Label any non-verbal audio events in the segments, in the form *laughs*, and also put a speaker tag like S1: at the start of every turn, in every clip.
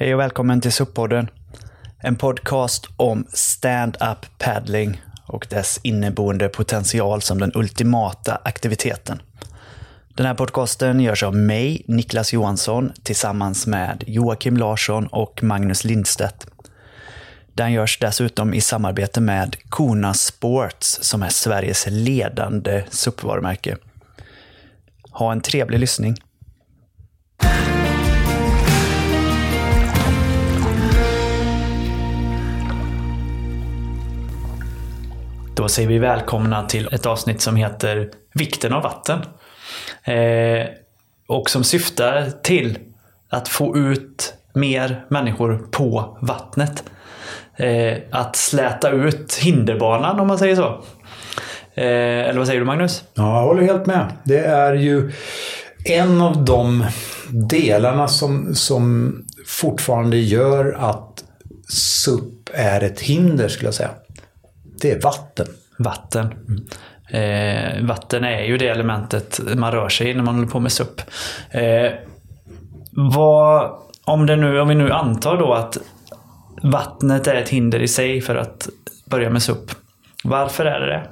S1: Hej och välkommen till SUP-podden. En podcast om stand-up paddling och dess inneboende potential som den ultimata aktiviteten. Den här podcasten görs av mig, Niklas Johansson, tillsammans med Joakim Larsson och Magnus Lindstedt. Den görs dessutom i samarbete med Kona Sports som är Sveriges ledande SUP-varumärke. Ha en trevlig lyssning. Då säger vi välkomna till ett avsnitt som heter Vikten av vatten. Eh, och som syftar till att få ut mer människor på vattnet. Eh, att släta ut hinderbanan om man säger så. Eh, eller vad säger du Magnus?
S2: Ja, jag håller helt med. Det är ju en av de delarna som, som fortfarande gör att SUP är ett hinder skulle jag säga. Det är vatten.
S1: Vatten. Eh, vatten är ju det elementet man rör sig i när man håller på med SUP. Eh, vad, om, det nu, om vi nu antar då att vattnet är ett hinder i sig för att börja med SUP. Varför är det det?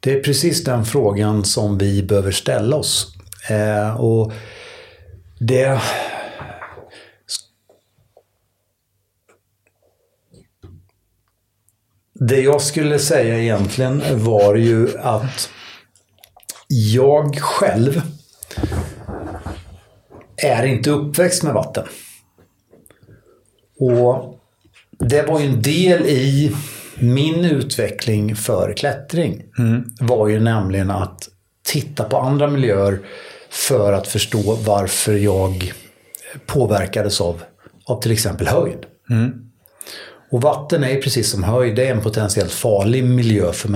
S2: Det är precis den frågan som vi behöver ställa oss. Eh, och det... Det jag skulle säga egentligen var ju att jag själv är inte uppväxt med vatten. Och det var ju en del i min utveckling för klättring. Mm. var ju nämligen att titta på andra miljöer för att förstå varför jag påverkades av, av till exempel höjd. Mm. Och vatten är precis som höjd, det är en potentiellt farlig miljö för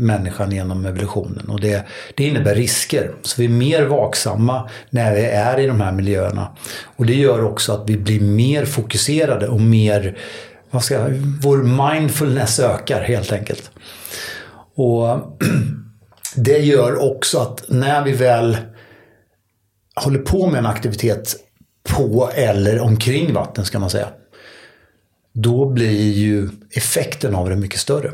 S2: människan genom evolutionen. Och det, det innebär risker. Så vi är mer vaksamma när vi är i de här miljöerna. Och det gör också att vi blir mer fokuserade och mer, vad ska jag, vår mindfulness ökar helt enkelt. Och *clears throat* det gör också att när vi väl håller på med en aktivitet på eller omkring vatten ska man säga då blir ju effekten av det mycket större.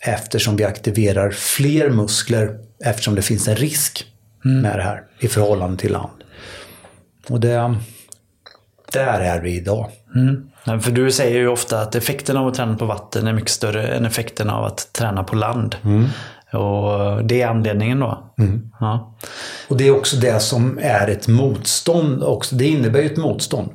S2: Eftersom vi aktiverar fler muskler eftersom det finns en risk mm. med det här i förhållande till land. Och det, där är vi idag.
S1: Mm. För du säger ju ofta att effekten av att träna på vatten är mycket större än effekten av att träna på land. Mm. Och det är anledningen då. Mm. Ja.
S2: Och det är också det som är ett motstånd också. Det innebär ju ett motstånd.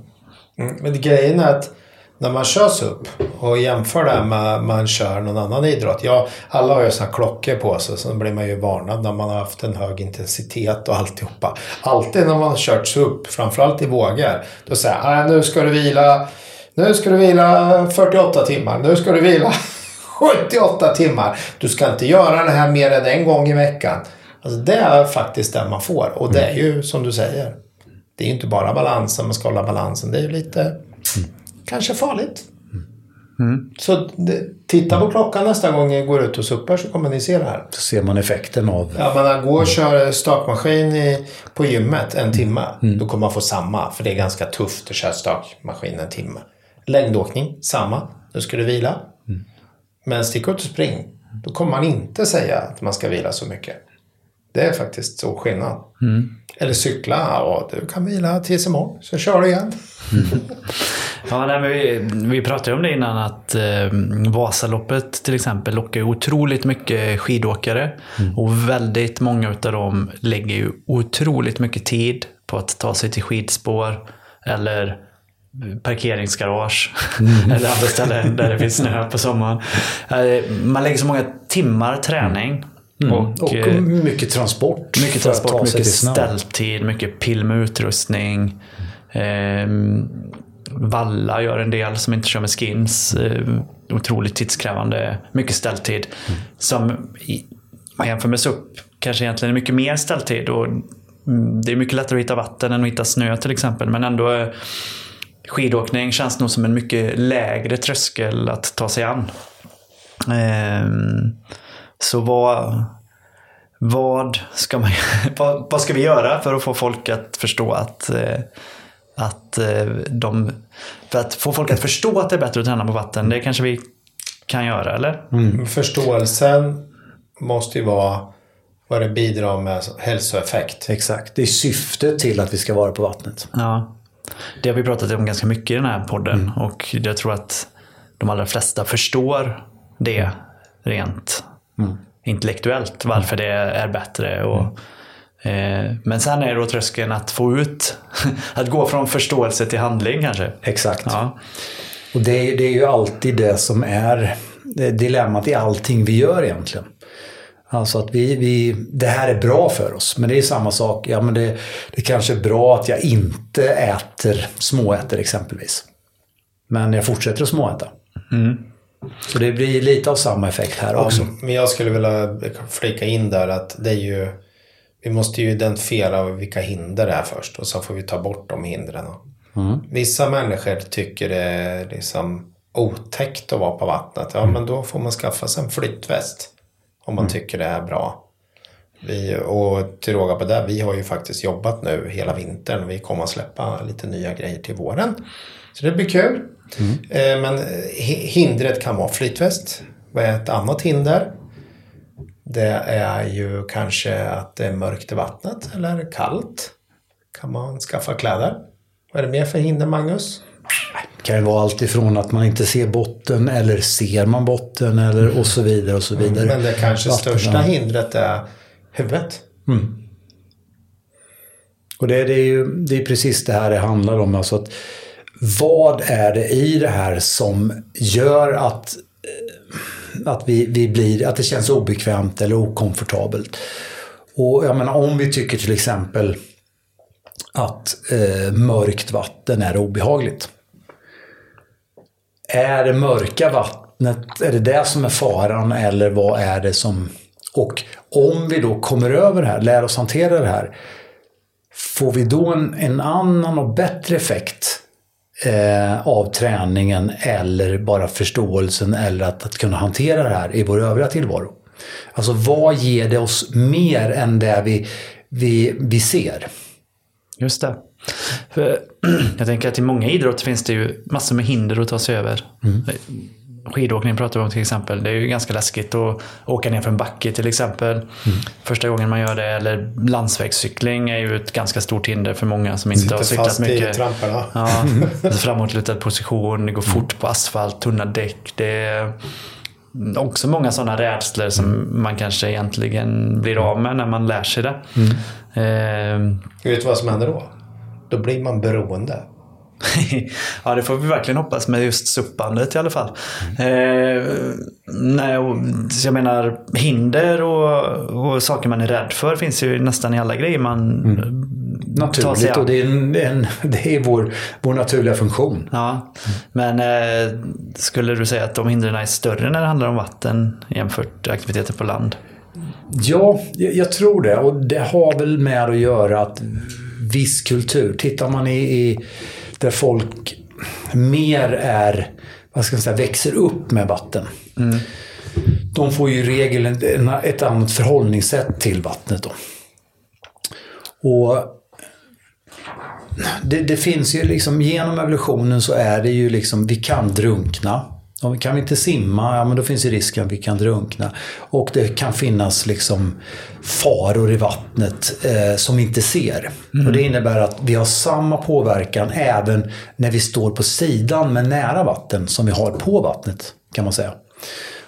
S3: Mm. Men grejen är att när man kör SUP och jämför det med man kör någon annan idrott. Ja, alla har ju sådana klockor på sig så blir man ju varnad när man har haft en hög intensitet och alltihopa. Alltid när man har kört SUP, framförallt i vågor, då säger jag nu ska du vila nu ska du vila 48 timmar. Nu ska du vila *laughs* 78 timmar. Du ska inte göra det här mer än en gång i veckan. Alltså det är faktiskt det man får. Och det är ju som du säger. Det är ju inte bara balansen, man ska hålla balansen. Det är ju lite... Mm kanske farligt. Mm. Så titta på klockan nästa gång ni går ut och suppar så kommer ni se det här.
S2: Så ser man effekten av...
S3: Ja, men gå och köra stakmaskin i, på gymmet en timme. Mm. Då kommer man få samma. För det är ganska tufft att köra stakmaskin en timme. Längdåkning, samma. Då ska du vila. Mm. Men stick ut och spring. Då kommer man inte säga att man ska vila så mycket. Det är faktiskt så skillnad. Mm. Eller cykla. Ja, du kan vila tills imorgon. Så kör du igen. *laughs*
S1: Ja, nej, vi, vi pratade om det innan att eh, Vasaloppet till exempel lockar otroligt mycket skidåkare. Mm. Och väldigt många av dem lägger ju otroligt mycket tid på att ta sig till skidspår eller parkeringsgarage mm. *laughs* eller andra ställen där det finns snö på sommaren. Eh, man lägger så många timmar träning.
S2: Mm. Och, och, eh, mycket transport.
S1: Mycket transport, mycket ställtid, mycket pill med utrustning. Mm. Valla gör en del som inte kör med skins. Eh, otroligt tidskrävande, mycket ställtid. Mm. Som man jämför med SUP kanske egentligen är mycket mer ställtid. Och mm, det är mycket lättare att hitta vatten än att hitta snö till exempel. Men ändå eh, skidåkning känns nog som en mycket lägre tröskel att ta sig an. Ehm, så vad, vad, ska man, *laughs* vad, vad ska vi göra för att få folk att förstå att eh, att eh, de, för att få folk att förstå att det är bättre att träna på vatten, det kanske vi kan göra, eller?
S3: Mm. Förståelsen måste ju vara vad det bidrar med hälsoeffekt.
S2: Exakt. Det är syftet till att vi ska vara på vattnet.
S1: Ja. Det har vi pratat om ganska mycket i den här podden mm. och jag tror att de allra flesta förstår det rent mm. intellektuellt, varför det är bättre. Och, mm. Men sen är då tröskeln att få ut, *laughs* att gå från förståelse till handling kanske.
S2: Exakt. Ja. Och det är, det är ju alltid det som är dilemmat i allting vi gör egentligen. Alltså att vi, vi, det här är bra för oss. Men det är samma sak. Ja, men det, det kanske är bra att jag inte äter småäter exempelvis. Men jag fortsätter att småäta. Mm. Så det blir lite av samma effekt här också. Ja,
S3: men jag skulle vilja flika in där att det är ju vi måste ju identifiera vilka hinder det är först och så får vi ta bort de hindren. Mm. Vissa människor tycker det är liksom otäckt att vara på vattnet. Ja, mm. men då får man skaffa sig en flytväst. Om man mm. tycker det är bra. Vi, och till råga på det, vi har ju faktiskt jobbat nu hela vintern. Vi kommer att släppa lite nya grejer till våren. Så det blir kul. Mm. Eh, men hindret kan vara flytväst. Vad är ett annat hinder? Det är ju kanske att det är mörkt i vattnet eller kallt. Kan man skaffa kläder? Vad är det mer för hinder, Magnus?
S2: Det kan ju vara allt ifrån att man inte ser botten eller ser man botten eller och så vidare och så vidare.
S3: Men det kanske Vatten, största hindret är huvudet. Mm.
S2: Och det, det, är ju det är precis det här det handlar om. Alltså att, vad är det i det här som gör att, att, vi, vi blir, att det känns obekvämt eller okomfortabelt? Och jag menar om vi tycker till exempel att eh, mörkt vatten är obehagligt. Är det mörka vattnet, är det det som är faran eller vad är det som... Och om vi då kommer över det här, lär oss hantera det här, får vi då en, en annan och bättre effekt eh, av träningen eller bara förståelsen eller att, att kunna hantera det här i vår övriga tillvaro? Alltså vad ger det oss mer än det vi, vi, vi ser?
S1: Just det. För *clears throat* jag tänker att i många idrotter finns det ju massor med hinder att ta sig över. Mm. Skidåkning pratar vi om till exempel. Det är ju ganska läskigt att åka ner för en backe till exempel. Mm. Första gången man gör det. Eller landsvägscykling är ju ett ganska stort hinder för många som inte Sitter har cyklat mycket.
S3: Fast i tramparna.
S1: Ja, *laughs* framåtlutad position, det går fort på asfalt, tunna däck. Det är också många sådana rädslor som man kanske egentligen blir av med när man lär sig det. Mm.
S3: Eh, Vet du vad som händer då? Då blir man beroende. *laughs*
S1: ja, det får vi verkligen hoppas med just suppandet i alla fall. Eh, nej, och, jag menar, hinder och, och, saker man är rädd för finns ju nästan i alla grejer man mm.
S2: Naturligt och det är, en, en, det är vår, vår naturliga funktion.
S1: Ja, men eh, skulle du säga att de hindren är större när det handlar om vatten jämfört med aktiviteter på land?
S2: Ja, jag tror det. Och det har väl med att göra att viss kultur, tittar man i, i där folk mer är, vad ska man säga, växer upp med vatten. Mm. De får ju i regel ett annat förhållningssätt till vattnet. Då. Och det, det, finns ju liksom, genom evolutionen så är det ju liksom, vi kan drunkna. Om kan vi inte simma, ja men då finns ju risken att vi kan drunkna. Och det kan finnas liksom faror i vattnet eh, som vi inte ser. Mm. Och det innebär att vi har samma påverkan även när vi står på sidan men nära vatten som vi har på vattnet kan man säga.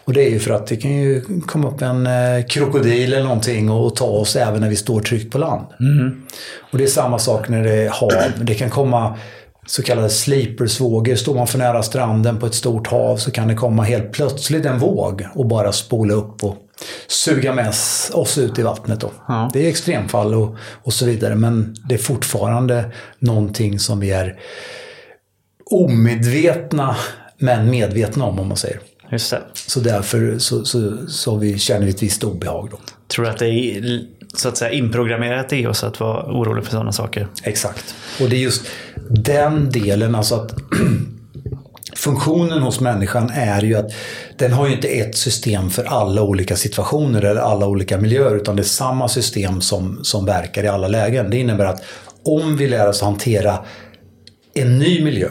S2: Och det är ju för att det kan ju komma upp en eh, krokodil eller någonting och, ta oss även när vi står tryggt på land. Mm. Och det är samma sak när det är hav. Det kan komma så kallade sleepersvågor. Står man för nära stranden på ett stort hav så kan det komma helt plötsligt en våg och bara spola upp och suga med oss ut i vattnet. Då. Ja. Det är extremfall och, och så vidare men det är fortfarande någonting som vi är omedvetna men medvetna om, om man säger.
S1: Just det.
S2: Så därför så, så, så vi, känner vi ett visst obehag. Då.
S1: Tror du att det är så att säga inprogrammerat i oss att vara orolig för sådana saker?
S2: Exakt. Och det är just den delen, alltså att *clears throat* funktionen hos människan är ju att den har ju inte ett system för alla olika situationer eller alla olika miljöer utan det är samma system som, som verkar i alla lägen. Det innebär att om vi lär oss hantera en ny miljö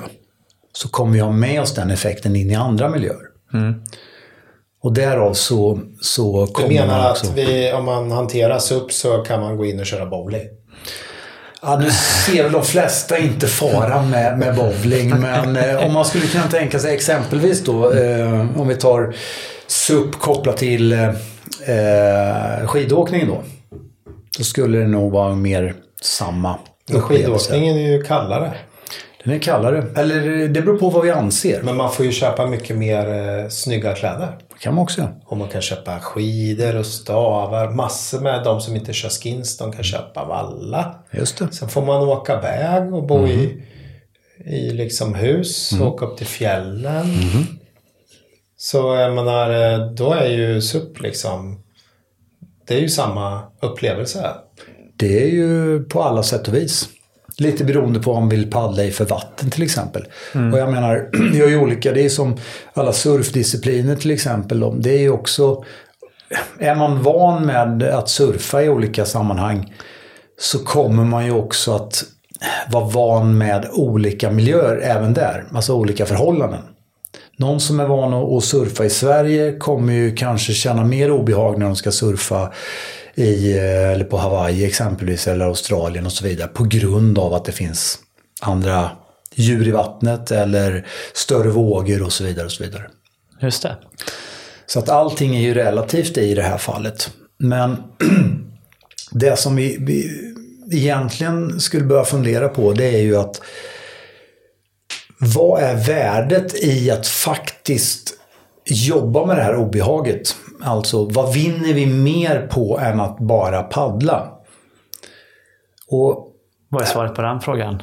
S2: så kommer vi ha med oss den effekten in i andra miljöer. Och därav så, så
S3: Du
S2: kommer
S3: menar
S2: man också...
S3: att vi, om man hanterar SUP så kan man gå in och köra bowling?
S2: Ja, nu ser väl de flesta inte faran med, med bowling, men eh, om man skulle kunna tänka sig exempelvis då, eh, om vi tar SUP kopplat till eh, skidåkning då. Då skulle det nog vara mer samma upplevelse.
S3: skidåkningen är ju kallare.
S2: Den är kallare. Eller det beror på vad vi anser.
S3: Men man får ju köpa mycket mer eh, snygga kläder.
S2: Det kan man också göra.
S3: Och man kan köpa skidor och stavar. Massor med de som inte kör skins, de kan köpa valla.
S2: Just det.
S3: Sen får man åka väg och bo i, i liksom hus. Åka upp till fjällen. Så jag menar, eh, då är ju SUP liksom... Det är ju samma upplevelse.
S2: Det är ju på alla sätt och vis. Lite beroende på om man vill paddla i för vatten till exempel. Och jag menar, *clears throat* vi har ju olika, det är som alla surfdiscipliner till exempel. de- Det är ju också, är man van med att surfa i olika sammanhang så kommer man ju också att vara van med olika miljöer även där. Alltså olika förhållanden. Någon som är van att surfa i Sverige kommer ju kanske känna mer obehag när de ska surfa i, eh, eller på Hawaii exempelvis, eller Australien och så vidare. På grund av att det finns andra djur i vattnet eller större vågor och så vidare. Och så vidare.
S1: Just det.
S2: Så att allting är ju relativt i det här fallet. Men *clears throat* det som vi, vi egentligen skulle börja fundera på det är ju att vad är värdet i att faktiskt jobba med det här obehaget? Alltså vad vinner vi mer på än att bara paddla? Och
S1: Vad är svaret på den frågan?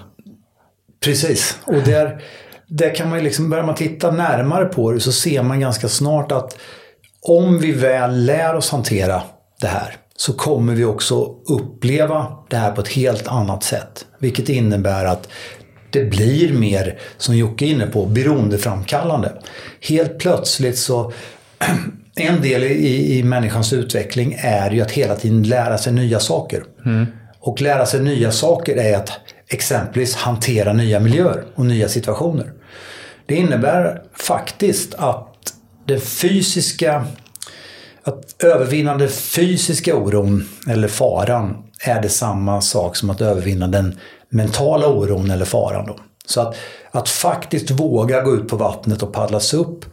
S2: Precis. Och där, där kan man ju liksom, börjar man titta närmare på det så ser man ganska snart att om vi väl lär oss hantera det här så kommer vi också uppleva det här på ett helt annat sätt. Vilket innebär att det blir mer, som Jocke är inne på, beroendeframkallande. Helt plötsligt så *clears throat* en del i, i människans utveckling är ju att hela tiden lära sig nya saker. Och lära sig nya saker är att exempelvis hantera nya miljöer och nya situationer. Det innebär faktiskt att den fysiska att övervinna den fysiska oron eller faran är det samma sak som att övervinna den mentala oron eller faran. Då. Så att, att faktiskt våga gå ut på vattnet och paddlas upp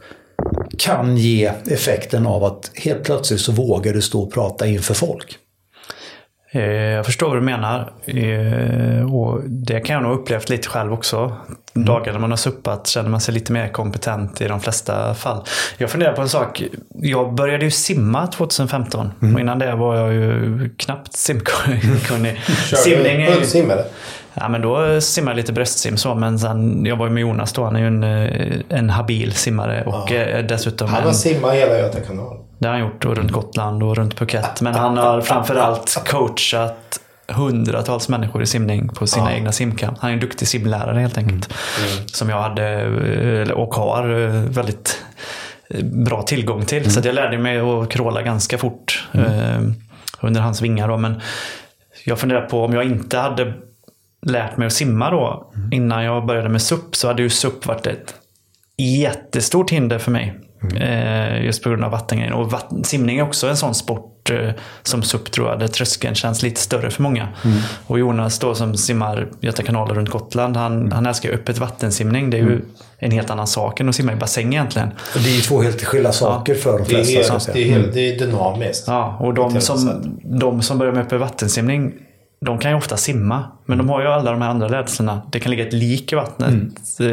S2: kan ge effekten av att helt plötsligt så vågar du stå och prata inför folk.
S1: Eh, Jag förstår vad du menar. Eh, Och det kan jag nog upplevt lite själv också. Dagar när man har suppat känner man sig lite mer kompetent i de flesta fall. Jag funderar på en sak. Jag började ju simma 2015. Och innan det var jag ju knappt simkunnig. *laughs* Simning är ju... Ja, men då simmade jag lite bröstsim så, men sen, jag var ju med Jonas då. Han är ju en, eh, en habil simmare och eh, dessutom
S3: Han
S1: en,
S3: har simmat hela Göta kanal.
S1: det har han gjort och runt Gotland och runt Phuket. Men han har framförallt coachat hundratals människor i simning på sina egna simkamp. Han är en duktig simlärare helt enkelt. Som jag hade eh, och har väldigt bra tillgång till. Så att jag lärde mig att kråla ganska fort eh, under hans vingar. Då. Men jag funderar på om jag inte hade lärt mig att simma då innan jag började med SUP så hade ju SUP varit ett jättestort hinder för mig. Eh, just på grund av vattengrejen. Och vatten, simning är också en sån sport eh, som SUP tror jag, där tröskeln känns lite större för många. Och Jonas då som simmar Göta kanal runt Gotland, han, han älskar ju öppet vattensimning. Det är ju en helt annan sak än att simma i bassäng egentligen.
S2: Och det är ju två helt skilda saker för de
S3: Det är,
S2: flesta.
S3: helt,
S2: säga.
S3: det är, helt, det är dynamiskt.
S1: Ja, och de som, de som börjar med öppen vattensimning, de kan ju ofta simma. Men de har ju alla de här andra rädslorna. Det kan ligga ett lik i vattnet. Eh,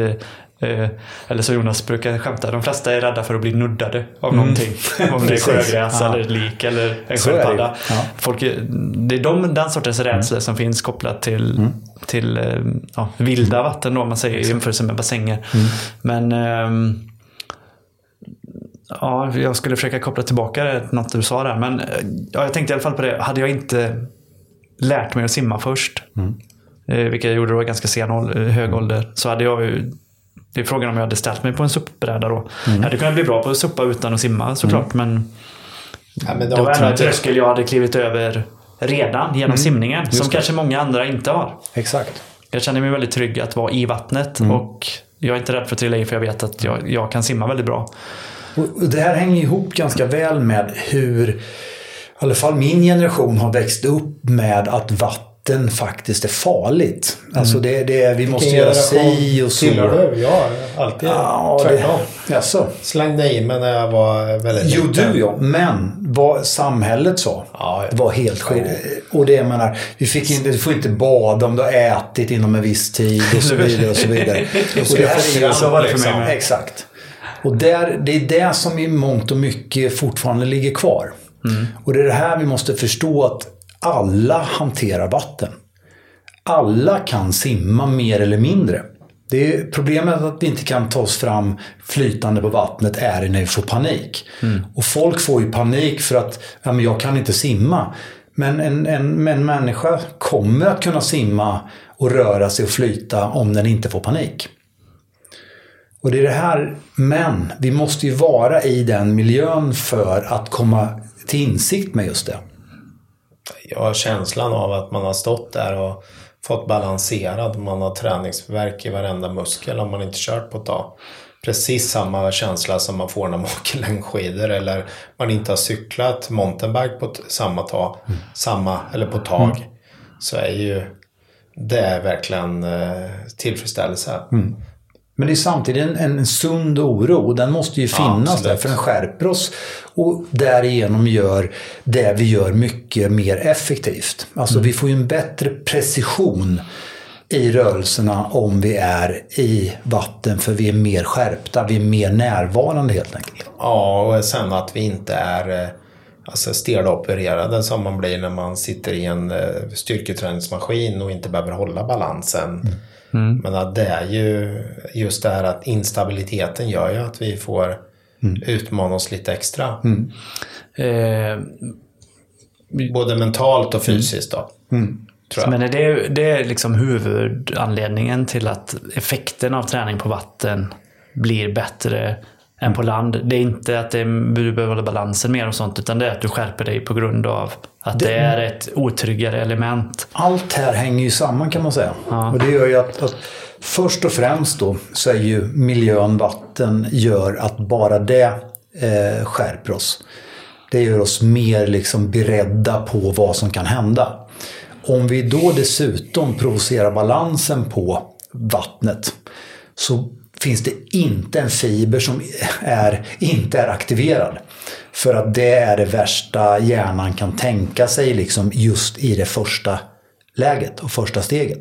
S1: eh, eller så Jonas brukar skämta, de flesta är rädda för att bli nuddade av någonting. *laughs* Om det är sjögräs
S2: Ja.
S1: eller ett lik eller en
S2: är det
S1: sköldpadda.
S2: Ja.
S1: Folk är- Det är de, den sortens rädslor som finns kopplat till, till eh, ja, vilda vatten då, om man säger i jämförelse med bassänger. Men ehm, Ja, jag skulle försöka koppla tillbaka det till något du sa där. Men eh, ja, jag tänkte i alla fall på det. Hade jag inte lärt mig att simma först, eh, vilket jag gjorde då i ganska sen eh, hög ålder, så hade jag ju det är frågan om jag hade ställt mig på en SUP-bräda då. Jag hade kunnat bli bra på att suppa utan att simma såklart, men
S3: Ja, men
S1: det
S3: de
S1: var ändå en tröskel jag hade klivit över redan genom simningen, som kanske många andra inte har.
S2: Exakt.
S1: jag känner mig väldigt trygg att vara i vattnet. Och jag är inte rädd för att trilla i för jag vet att jag, jag kan simma väldigt bra.
S2: Och det här hänger ihop ganska väl med hur, i alla fall min generation har växt upp med att vatten faktiskt är farligt. Alltså det, det, vi måste
S3: Vilken
S2: göra si och så.
S3: Tillhör du? Jag alltid
S2: Ja,
S3: tvärtom.
S2: det, jaså?
S3: Slängde i mig när jag var väldigt
S2: Jo,
S3: liten.
S2: du ja. Men vad samhället sa
S3: Ja, ja.
S2: var helt skit. Och det menar, vi fick inte, du får inte bada om du har ätit inom en viss tid och så vidare. Och så vidare. *laughs* och det här är liksom,
S1: med.
S2: Exakt. Och där, det är det som i mångt och mycket fortfarande ligger kvar. Och det är det här vi måste förstå att alla hanterar vatten. Alla kan simma mer eller mindre. Det är problemet att vi inte kan ta oss fram flytande på vattnet är när vi får panik. Och folk får ju panik för att ja, men jag kan inte simma. Men en, en, en människa kommer att kunna simma och röra sig och flyta om den inte får panik. Och det är det här, men vi måste ju vara i den miljön för att komma till insikt med just det.
S3: Jag har känslan av att man har stått där och fått balanserad. Man har träningsvärk i varenda muskel om man inte kört på ett tag. Precis samma känsla som man får när man *laughs* åker längdskidor eller man inte har cyklat mountainbike på samma tag, samma, eller på tag. Så är ju det är verkligen eh, tillfredsställelse.
S2: Men det är samtidigt en, en sund oro den måste ju finnas
S3: absolut.
S2: där för den skärper oss och därigenom gör det vi gör mycket mer effektivt. Alltså vi får ju en bättre precision i rörelserna om vi är i vatten för vi är mer skärpta, vi är mer närvarande helt enkelt.
S3: Ja, och sen att vi inte är eh, alltså stelopererade som man blir när man sitter i en eh, styrketräningsmaskin och inte behöver hålla balansen. Men att det är ju just det här att instabiliteten gör ju att vi får utmana oss lite extra.
S1: Eh,
S3: Både mentalt och fysiskt då. Tror jag.
S1: Men är det, det är liksom huvudanledningen till att effekten av träning på vatten blir bättre än på land. Det är inte att det, du behöver hålla balansen mer och sånt, utan det är att du skärper dig på grund av att det, är ett otryggare element.
S2: Allt här hänger ju samman kan man säga. Och det gör ju att, att först och främst då så är ju miljön, vatten, gör att bara det eh, skärper oss. Det gör oss mer liksom beredda på vad som kan hända. Om vi då dessutom provocerar balansen på vattnet så finns det inte en fiber som är, inte är aktiverad. För att det är det värsta hjärnan kan tänka sig liksom just i det första läget och första steget.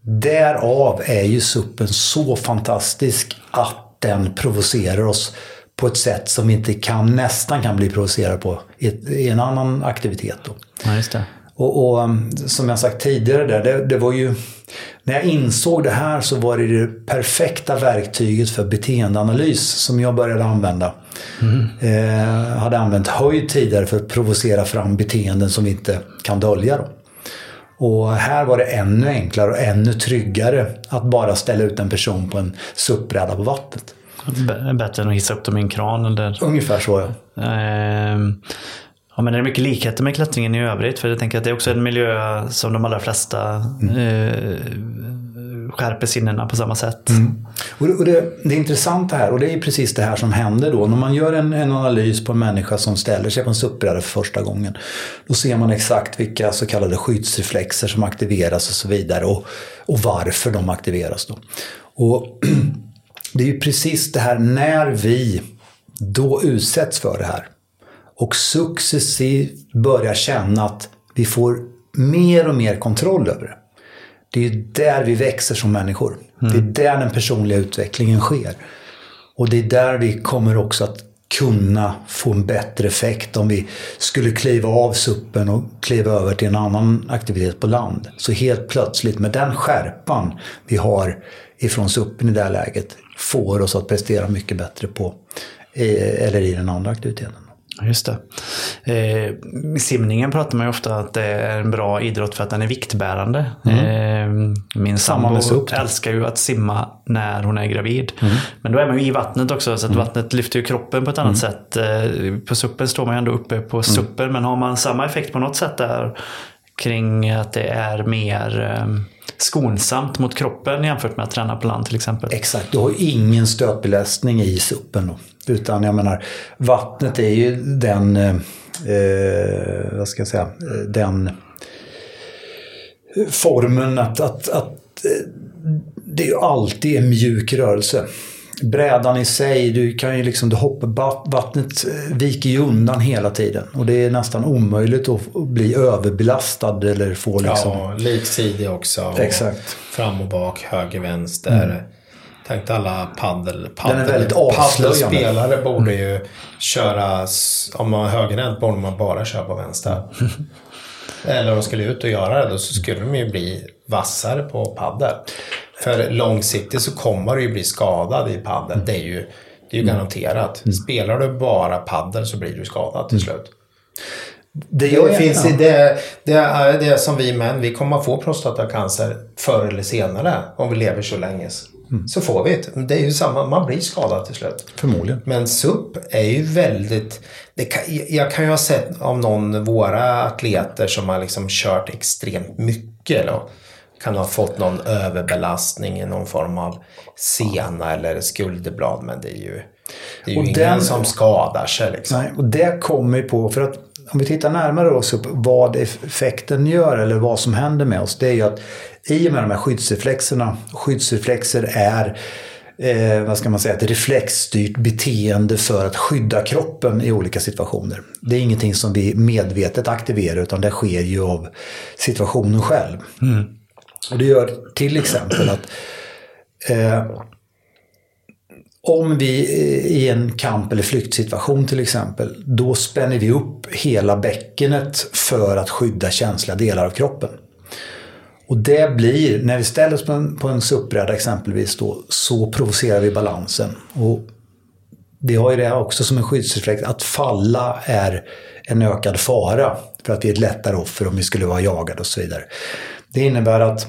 S2: Därav är ju suppen så fantastisk att den provocerar oss på ett sätt som vi inte kan, nästan kan bli provocerad på i, en annan aktivitet. Då.
S1: Ja.
S2: Och, och um, som jag sagt tidigare, där, det, det var ju... När jag insåg det här så var det det perfekta verktyget för beteendeanalys som jag började använda. Eh, hade använt höjd tidigare för att provocera fram beteenden som vi inte kan dölja. Då. Och här var det ännu enklare och ännu tryggare att bara ställa ut en person på en SUP-bräda på vattnet.
S1: B- Bättre än att hissa upp dem i en kran eller...
S2: Ungefär så ja.
S1: Ehm, Ja, men det är mycket likheter med klättringen i övrigt. För jag tänker att det är också en miljö som de allra flesta eh, skärper sinnena på samma sätt.
S2: Och det, och det, det intressanta här, och det är precis det här som händer då. När man gör en, en analys på en människa som ställer sig på en SUP-bräda för första gången. Då ser man exakt vilka så kallade skyddsreflexer som aktiveras och så vidare. Och, och varför de aktiveras då. Och *clears throat* det är ju precis det här när vi då utsätts för det här. Och successivt börjar känna att vi får mer och mer kontroll över det. Det är där vi växer som människor. Det är där den personliga utvecklingen sker. Och det är där vi kommer också att kunna få en bättre effekt om vi skulle kliva av suppen och kliva över till en annan aktivitet på land. Så helt plötsligt med den skärpan vi har ifrån suppen i det här läget får oss att prestera mycket bättre på eh, eller i den andra aktiviteten.
S1: Just det. Eh, simningen pratar man ju ofta att det är en bra idrott för att den är viktbärande. Eh, min
S2: Samma
S1: sambo älskar ju att simma när hon är gravid. Men då är man ju i vattnet också så att vattnet lyfter ju kroppen på ett annat sätt. Eh, på suppen står man ju ändå uppe på suppen men har man samma effekt på något sätt där kring att det är mer eh, skonsamt mot kroppen jämfört med att träna på land till exempel.
S2: Exakt, du har ingen stötbelastning i suppen då. Utan jag menar, vattnet är ju den, eh, eh vad ska jag säga, eh, den formen att, att, att eh, det alltid är mjuk rörelse. Brädan i sig, du kan ju liksom, du hoppar, vattnet eh, viker ju undan hela tiden. Och det är nästan omöjligt att bli överbelastad eller få liksom...
S3: Ja, liksidig också.
S2: Exakt.
S3: Fram och bak, höger, vänster. Mm. Tänk alla paddel, paddel. Paddelspelare borde ju köra, om man har högerhänt borde man bara köra på vänster. *laughs* eller om de skulle ut och göra det, då så skulle de ju bli vassare på paddel. För långsiktigt så kommer du ju bli skadad i paddel. Det är ju, det är ju garanterat. Mm. Spelar du bara paddel så blir du skadad till slut. Det, det finns ja. det, det är det som vi män, vi kommer att få prostatacancer förr eller senare om vi lever så länge. Mm. Så får vi det. Det är ju samma, man blir skadad till slut.
S2: Förmodligen.
S3: Men SUP är ju väldigt... Kan, jag kan ju ha sett av någon våra atleter som har liksom kört extremt mycket. Då, kan ha fått någon överbelastning i någon form av sena eller skulderblad. Men det är ju, det är ju ingen den, som skadar sig. Liksom.
S2: Nej, och det kommer ju på, för att om vi tittar närmare då, så vad effekten gör eller vad som händer med oss. Det är ju att i och med de här skyddsreflexerna, skyddsreflexer är eh, vad ska man säga, ett reflexstyrt beteende för att skydda kroppen i olika situationer. Det är ingenting som vi medvetet aktiverar utan det sker ju av situationen själv. Mm. Och det gör till exempel att eh, om vi eh, i en kamp eller flyktsituation till exempel, då spänner vi upp hela bäckenet för att skydda känsliga delar av kroppen. Och det blir, när vi ställer oss på en, på en suppbräda exempelvis, då, så provocerar vi balansen. Och det har ju det också som en skyddsreflex, att falla är en ökad fara för att vi är ett lättare offer om vi skulle vara jagade och så vidare. Det innebär att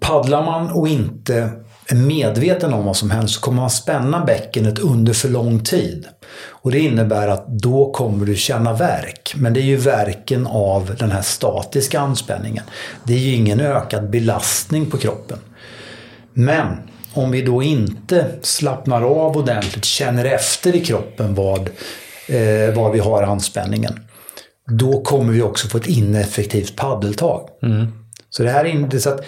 S2: paddlar man och inte är medveten om vad som händer så kommer man spänna bäckenet under för lång tid. Och det innebär att då kommer du känna verk. Men det är ju verken av den här statiska anspänningen. Det är ju ingen ökad belastning på kroppen. Men om vi då inte slappnar av ordentligt, känner efter i kroppen vad, eh, var vi har anspänningen. Då kommer vi också få ett ineffektivt paddeltag. Mm. Så det här är inte så att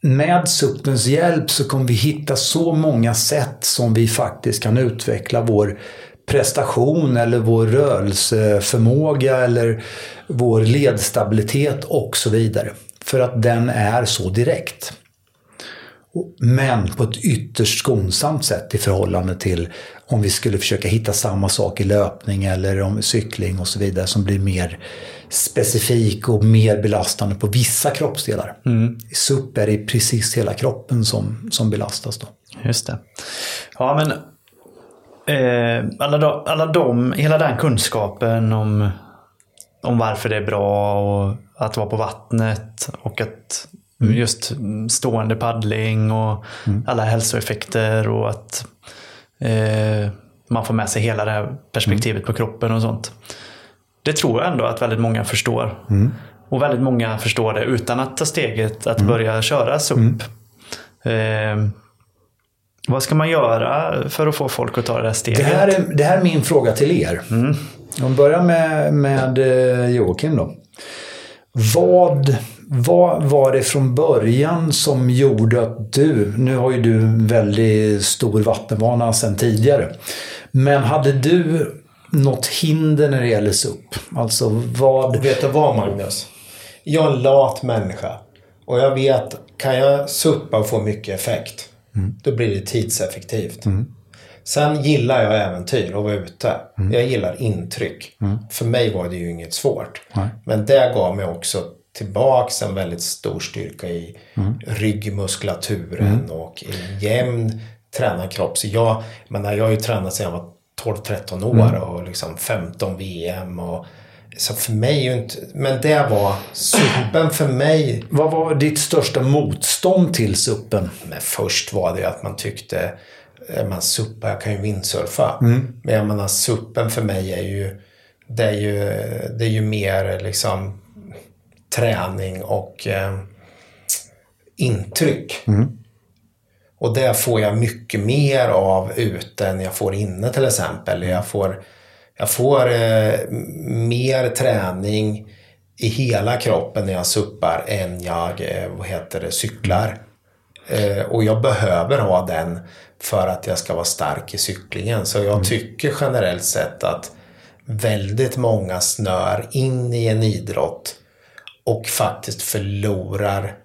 S2: med suppens hjälp så kommer vi hitta så många sätt som vi faktiskt kan utveckla vår prestation eller vår rörelseförmåga eller vår ledstabilitet och så vidare. För att den är så direkt. Men på ett ytterst skonsamt sätt i förhållande till om vi skulle försöka hitta samma sak i löpning eller om cykling och så vidare som blir mer specifik och mer belastande på vissa kroppsdelar. Mm. I SUP är det precis hela kroppen som, som belastas. Då.
S1: Just det. Ja, men eh, alla, de, alla de, hela den kunskapen om, om varför det är bra och att vara på vattnet och att mm. just stående paddling och mm. alla hälsoeffekter och att eh, man får med sig hela det här perspektivet mm. på kroppen och sånt. Det tror jag ändå att väldigt många förstår. Mm. Och väldigt många förstår det utan att ta steget att mm. börja köra SUP. Mm. Eh, vad ska man göra för att få folk att ta det här steget?
S2: Det här är, det här är min fråga till er. Mm. Om vi börjar med, med eh, Joakim då. Vad, vad var det från början som gjorde att du, nu har ju du väldigt stor vattenvana sedan tidigare, men hade du något hinder när det gäller SUP? Alltså vad...
S3: Vet du vad Magnus? Jag är en lat människa. Och jag vet, kan jag suppa och få mycket effekt, mm. då blir det tidseffektivt. Mm. Sen gillar jag äventyr och vara ute. Mm. Jag gillar intryck. Mm. För mig var det ju inget svårt. Men det gav mig också tillbaks en väldigt stor styrka i mm. ryggmuskulaturen mm. och en jämn tränad kropp. Så jag, menar, jag har ju tränat sedan jag var 12-13 år mm. och liksom 15 VM. Och, så för mig ju inte... Men det var suppen för mig.
S2: Vad var ditt största motstånd till suppen?
S3: Men först var det att man tyckte, man suppa, jag kan ju windsurfa. Mm. Men jag menar suppen för mig är ju, det är ju, det är ju mer liksom träning och eh, intryck. Och det får jag mycket mer av ute än jag får inne till exempel. Jag får, jag får eh, mer träning i hela kroppen när jag suppar än jag eh, vad heter det, cyklar. Eh, och jag behöver ha den för att jag ska vara stark i cyklingen. Så jag tycker generellt sett att väldigt många snör in i en idrott och faktiskt förlorar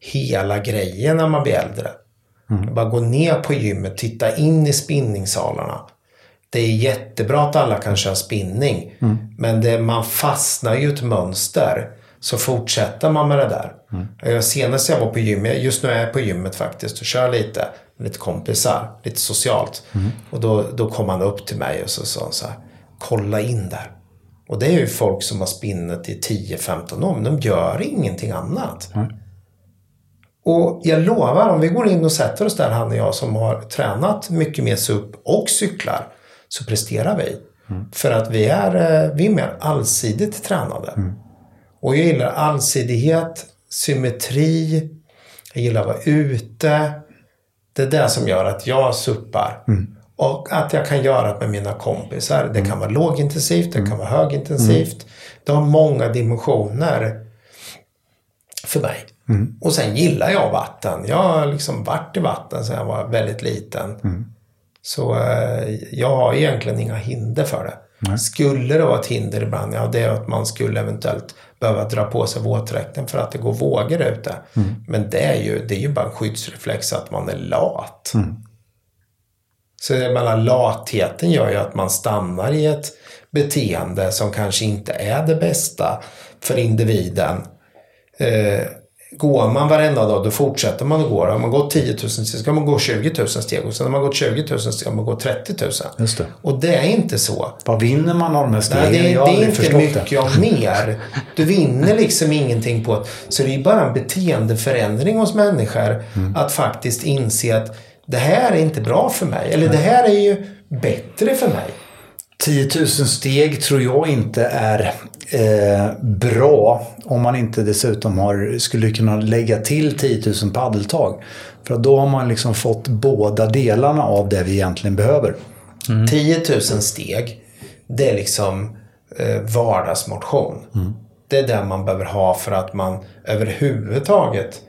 S3: hela grejen när man blir äldre. Bara gå ner på gymmet, titta in i spinningsalarna. Det är jättebra att alla kan köra spinning. Men det, man fastnar ju ett mönster. Så fortsätter man med det där. Jag, senast jag var på gymmet, just nu är jag på gymmet faktiskt och kör lite. Med lite kompisar, lite socialt. Och då, då kom han upp till mig och så sa han så här. Kolla in där. Och det är ju folk som har spinnet i 10-15 år. Men de gör ingenting annat. Och jag lovar, om vi går in och sätter oss där, han och jag som har tränat mycket mer SUP och cyklar, så presterar vi. För att vi är, eh, vi är mer allsidigt tränade. Och jag gillar allsidighet, symmetri, jag gillar att vara ute. Det är det som gör att jag suppar. Och att jag kan göra det med mina kompisar. Det kan vara lågintensivt, det kan vara högintensivt. Det har många dimensioner för mig. Och sen gillar jag vatten. Jag har liksom varit i vatten sedan jag var väldigt liten. Så eh, jag har egentligen inga hinder för det. Skulle det vara ett hinder ibland, ja det är att man skulle eventuellt behöva dra på sig våtdräkten för att det går vågor ute. Men det är, ju, det är ju bara en skyddsreflex att man är lat. Så jag menar, latheten gör ju att man stannar i ett beteende som kanske inte är det bästa för individen. Eh, går man varenda dag, då fortsätter man att gå. Har man gått 10 000 steg ska man gå 20 000 steg. Och sen har man gått 20 000 steg ska man gå 30 000.
S2: Just det.
S3: Och det är inte så.
S2: Vad vinner man av de här stegen?
S3: Nej, det,
S2: jag har
S3: det är inte mycket
S2: det.
S3: av mer. Du vinner liksom ingenting på det. Så det är bara en beteendeförändring hos människor
S2: Mm.
S3: att faktiskt inse att det här är inte bra för mig. Eller det här är ju bättre för mig.
S2: 10 000 steg tror jag inte är eh, bra om man inte dessutom har, skulle kunna lägga till 10 000 paddeltag. För då har man liksom fått båda delarna av det vi egentligen behöver.
S3: 10 000 steg, det är liksom eh, vardagsmotion. Det är det man behöver ha för att man överhuvudtaget...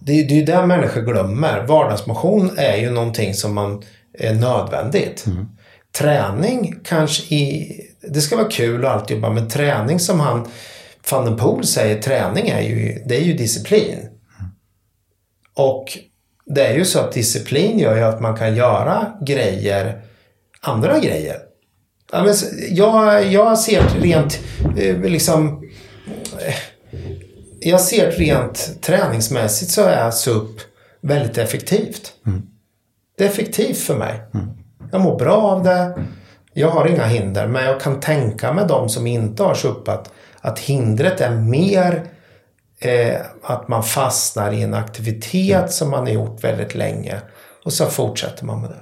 S3: Det, är- det är ju det människor glömmer. Vardagsmotion är ju någonting som man är nödvändigt. Träning kanske i... Det ska vara kul och allt jobba, men träning som han van den Poel säger, träning är ju, det är ju disciplin. Och det är ju så att disciplin gör ju att man kan göra grejer, andra grejer. Ja, men, s- jag, jag ser rent eh, liksom... eh, Jag ser rent träningsmässigt så är SUP väldigt effektivt. Det är effektivt för mig. Jag mår bra av det. Jag har inga hinder. Men jag kan tänka mig de som inte har SUP att, hindret är mer eh, att man fastnar i en aktivitet som man har gjort väldigt länge. Och så fortsätter man med det.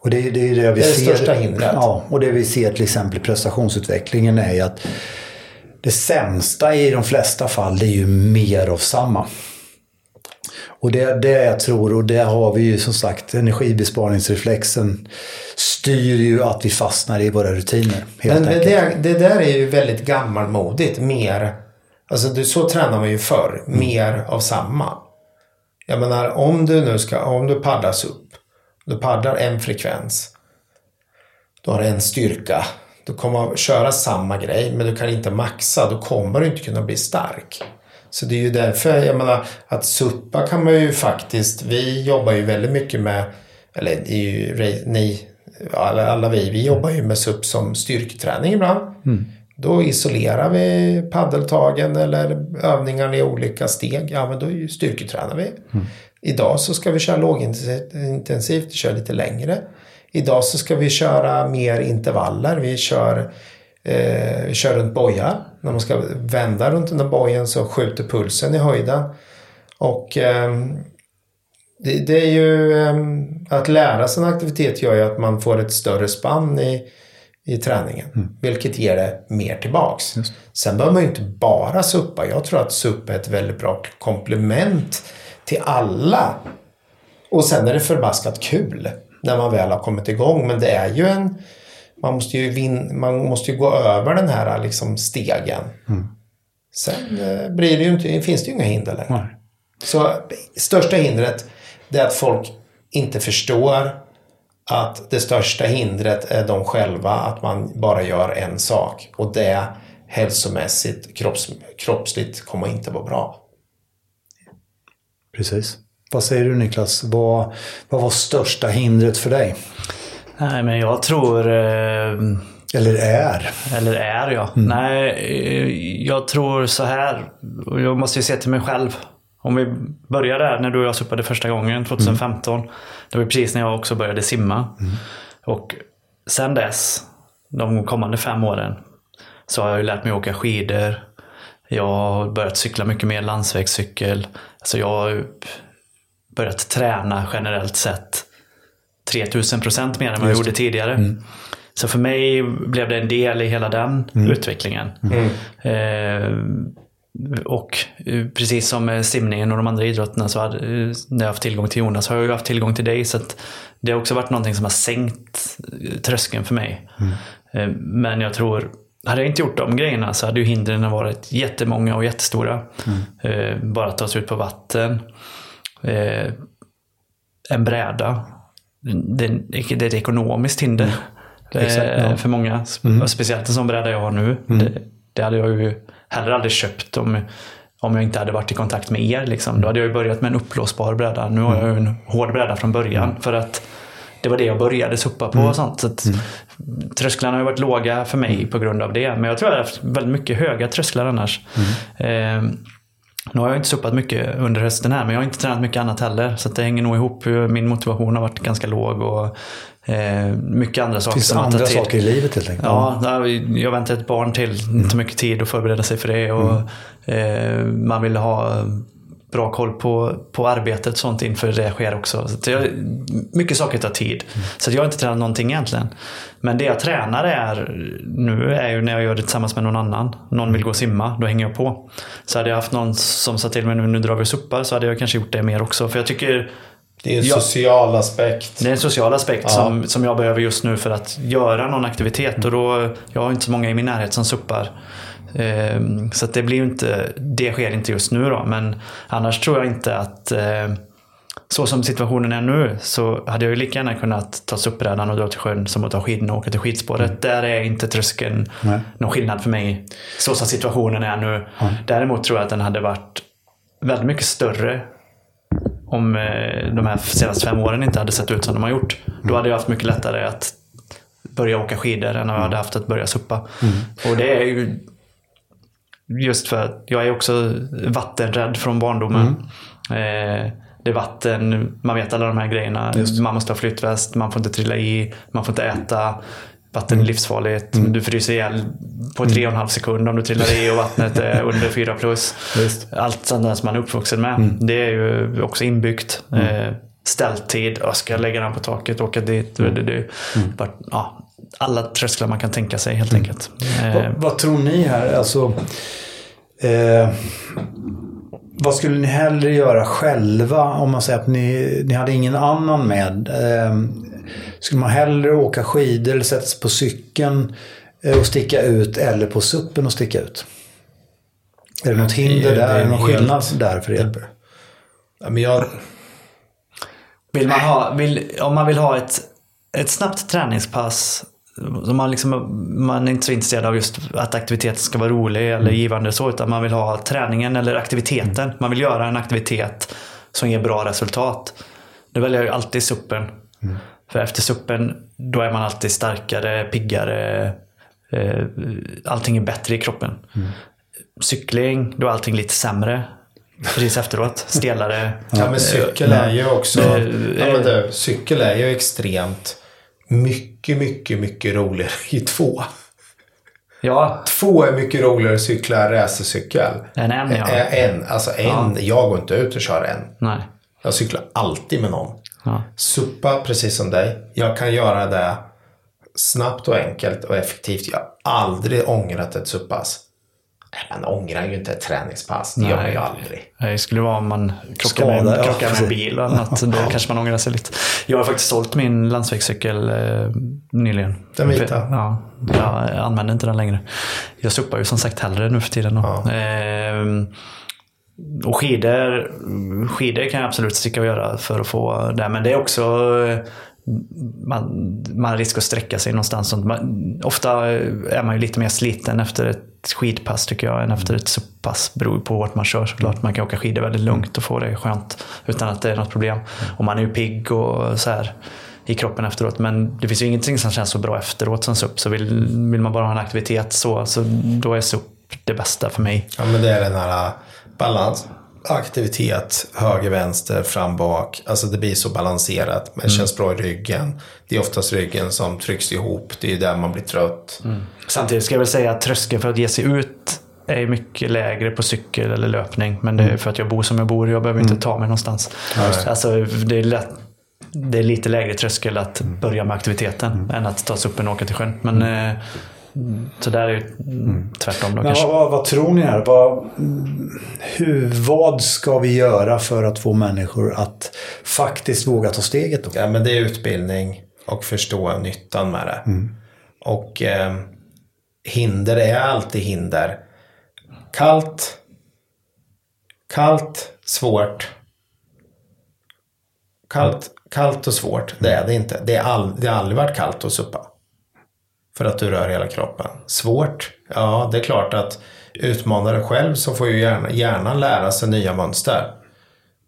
S2: Och det, är- det är det vi
S3: Det är det
S2: ser.
S3: största hindret.
S2: Ja, och det vi ser till exempel i prestationsutvecklingen är ju att det sämsta i de flesta fall det är ju mer av samma. Och det är det jag tror, och det har vi ju som sagt, energibesparingsreflexen styr ju att vi fastnar i våra rutiner.
S3: Men det, där, det där är ju väldigt gammalmodigt. Mer, alltså det, så tränar man ju förr.
S2: Mm.
S3: Mer av samma. Jag menar om du nu ska, om du paddlas upp. Du paddlar en frekvens. Du har en styrka. Du kommer att köra samma grej men du kan inte maxa. Då kommer du inte kunna bli stark. Så det är ju därför, jag menar, att suppa kan man ju faktiskt, vi jobbar ju väldigt mycket med, eller ju ni, alla, alla vi, vi jobbar ju med SUP som styrketräning ibland. Då isolerar vi paddeltagen eller övningar i olika steg. Ja, men då styrketränar vi. Idag så ska vi köra lågintensivt, köra lite längre. Idag så ska vi köra mer intervaller. Vi kör, eh, vi kör runt bojar. När man ska vända runt den där bojen så skjuter pulsen i höjden. Och ehm, det, det är ju ehm, att lära sig en aktivitet gör ju att man får ett större spann i, i träningen. Vilket ger det mer tillbaks. Sen behöver man ju inte bara suppa. Jag tror att SUP är ett väldigt bra komplement till alla. Och sen är det förbaskat kul när man väl har kommit igång. Men det är ju en... Man måste ju, vin, man måste ju gå över den här liksom stegen. Sen eh, blir det ju inte, finns det ju inga hinder längre.
S2: Nej.
S3: Så största hindret det är att folk inte förstår att det största hindret är de själva, att man bara gör en sak. Och det hälsomässigt, kropps, kroppsligt kommer inte vara bra.
S2: Precis. Vad säger du Niklas? Vad, vad var största hindret för dig?
S1: Nej, men jag tror... Eh,
S2: Eller är?
S1: eller är jag? Nej, eh, jag tror så här. Jag måste ju se till mig själv. Om vi börjar där när du och jag suppade första gången, 2015. Det var precis när jag också började simma. Och sen dess, de kommande fem åren, så har jag ju lärt mig åka skidor. Jag har börjat cykla mycket mer landsvägscykel. Alltså jag har börjat träna generellt sett 3000 procent mer än vad jag gjorde tidigare. Så för mig blev det en del i hela den utvecklingen. Eh, och eh, precis som simningen och de andra idrotterna så hade, eh, när jag haft tillgång till Jonas har jag ju haft tillgång till dig. Så det har också varit någonting som har sänkt eh, tröskeln för mig. Eh, Men jag tror, hade jag inte gjort de grejerna så hade ju hindren varit jättemånga och jättestora. Eh, Bara att ta sig ut på vatten. En bräda. Det, det är ett ekonomiskt hinder. eh,
S2: Exakt, ja.
S1: För många. Speciellt en sån bräda jag har nu. Det, det hade jag ju heller aldrig köpt om, om jag inte hade varit i kontakt med er. Liksom. Då hade jag ju börjat med en uppblåsbar bräda. Nu har jag en hård bräda från början. För att det var det jag började suppa på och sånt. Så att Trösklarna har ju varit låga för mig på grund av det. Men jag tror jag har haft väldigt mycket höga trösklar annars. Eh, nu har jag inte suppat mycket under hösten här, men jag har inte tränat mycket annat heller. Så det hänger nog ihop. Min motivation har varit ganska låg och eh, mycket andra saker
S2: Finns det
S1: har
S2: andra saker i livet helt enkelt?
S1: Ja, jag väntar ett barn till. Tar mycket tid att förbereda sig för det. Och, eh, man vill ha bra koll på, på arbetet och sånt inför det sker också. Så jag, mycket saker tar tid. Så att jag har inte tränat någonting egentligen. Men det jag tränar är nu är ju när jag gör det tillsammans med någon annan. Någon vill gå och simma, då hänger jag på. Så hade jag haft någon som sa till mig nu, nu drar vi och suppar så hade jag kanske gjort det mer också. För jag tycker
S3: Det är en
S1: Ja.
S3: social aspekt.
S1: det är en social aspekt som, som jag behöver just nu för att göra någon aktivitet. Och då, jag har inte så många i min närhet som suppar. Ehm, så det blir inte, det sker inte just nu då. Men annars tror jag inte att eh, så som situationen är nu så hade jag ju lika gärna kunnat ta suppbrädan och dra till sjön som att ta skidorna och åka till skidspåret. Där är inte tröskeln
S2: Nej.
S1: någon skillnad för mig. Så som situationen är nu. Däremot tror jag att den hade varit väldigt mycket större om eh, de här senaste fem åren inte hade sett ut som de har gjort. Då hade jag haft mycket lättare att börja åka skidor än vad jag hade haft att börja suppa. Och det är ju just för att jag är också vattenrädd från barndomen. Eh, det är vatten, man vet alla de här grejerna. Man måste ha flytväst, man får inte trilla i, man får inte äta. Vatten är livsfarligt. Du fryser ihjäl på tre och en halv sekund om du trillar i och vattnet är *laughs* under fyra plus.
S2: Visst.
S1: Allt sånt som man är uppvuxen med. Det är ju också inbyggt. Eh, ställtid, jag ska lägga den på taket, åka dit. Det, det, det. Vart- Ja, alla trösklar man kan tänka sig helt enkelt. Eh,
S2: Vad, vad tror ni här? Alltså, eh, vad skulle ni hellre göra själva om man säger att ni, ni hade ingen annan med? Eh, skulle man hellre åka skidor eller sätta sig på cykeln eh, och sticka ut eller på suppen och sticka ut? Är det något hinder där?
S3: är
S2: det någon skillnad där för er?
S3: Ja, men jag,
S1: Vill man ha, vill, om man vill ha ett, ett snabbt träningspass om man, liksom, man är inte så intresserad av just att aktiviteten ska vara rolig eller givande så, utan man vill ha träningen eller aktiviteten. Man vill göra en aktivitet som ger bra resultat. Då väljer jag ju alltid suppen. För efter suppen, då är man alltid starkare, piggare. Eh, allting är bättre i kroppen. Cykling, då är allting lite sämre. Precis efteråt. *laughs* Stelare.
S3: ja, men cykel är ju också...
S1: Eh,
S3: Ja, men du, cykel är ju extremt mycket, mycket, mycket roligare i två.
S1: Ja,
S3: Två är mycket roligare att cykla racercykel.
S1: en en ja.
S3: En, alltså en. Jag går inte ut och kör en.
S1: Nej.
S3: Jag cyklar alltid med någon.
S1: Ja.
S3: Suppa precis som dig. Jag kan göra det snabbt och enkelt och effektivt. Jag har aldrig ångrat ett SUP-pass. Man ångrar ju inte ett träningspass. Det gör man ju aldrig.
S1: Det skulle vara om man krockar med,
S2: ja,
S1: krockar med en bil eller något. Då kanske man ångrar sig lite. Jag har faktiskt sålt min landsvägscykel eh, nyligen.
S3: Den vita?
S1: Ja, jag använder inte den längre. Jag suppar ju som sagt hellre nu för tiden. Då. Ehm, och skidor, skidor kan jag absolut sticka och göra för att få det. Men det är också eh, man, man har risk att sträcka sig någonstans. Man, ofta är man ju lite mer sliten efter ett skidpass tycker jag än efter ett SUP-pass. Beror på vart man kör såklart. Man kan åka skidor väldigt lugnt och få det skönt utan att det är något problem. Och man är ju pigg och så här i kroppen efteråt. Men det finns ju ingenting som känns så bra efteråt som SUP. Så vill, vill man bara ha en aktivitet så, så då är SUP det bästa för mig.
S3: Ja, men det är den här äh, balans. Aktivitet, höger, vänster, fram, bak. Alltså det blir så balanserat. Men det känns bra i ryggen. Det är oftast ryggen som trycks ihop. Det är där man blir trött.
S1: Samtidigt ska jag väl säga att tröskeln för att ge sig ut är mycket lägre på cykel eller löpning. Men det är för att jag bor som jag bor. Jag behöver inte ta mig någonstans. Alltså, det, är lätt, det är lite lägre tröskel att börja med aktiviteten än att ta sig upp och åka till sjön. Men, eh, Så där är ju tvärtom då
S2: Men
S1: kanske.
S2: vad, vad, tror ni här? Vad, mm, hur, vad ska vi göra för att få människor att faktiskt våga ta steget? Då?
S3: Ja, men det är utbildning och förstå nyttan med det. Och eh, hinder är alltid hinder. Kallt, kallt, svårt. Kallt, kallt och svårt, det är det inte. Det, är all, det har aldrig varit kallt att suppa. För att du rör hela kroppen. Svårt, ja det är klart att utmana dig själv så får ju hjärnan, hjärnan lära sig nya mönster.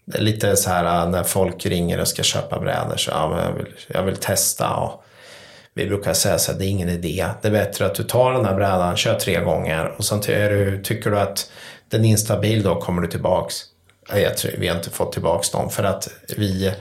S3: Det är lite så här äh, när folk ringer och ska köpa brädor. Så, ja, men jag, vill, jag vill testa. Och vi brukar säga så här, det är ingen idé. Det är bättre att du tar den här brädan, kör tre gånger och sen du, tycker du att den är instabil då kommer du tillbaks. Ja, Jag tror, vi har inte fått tillbaks dem för att vi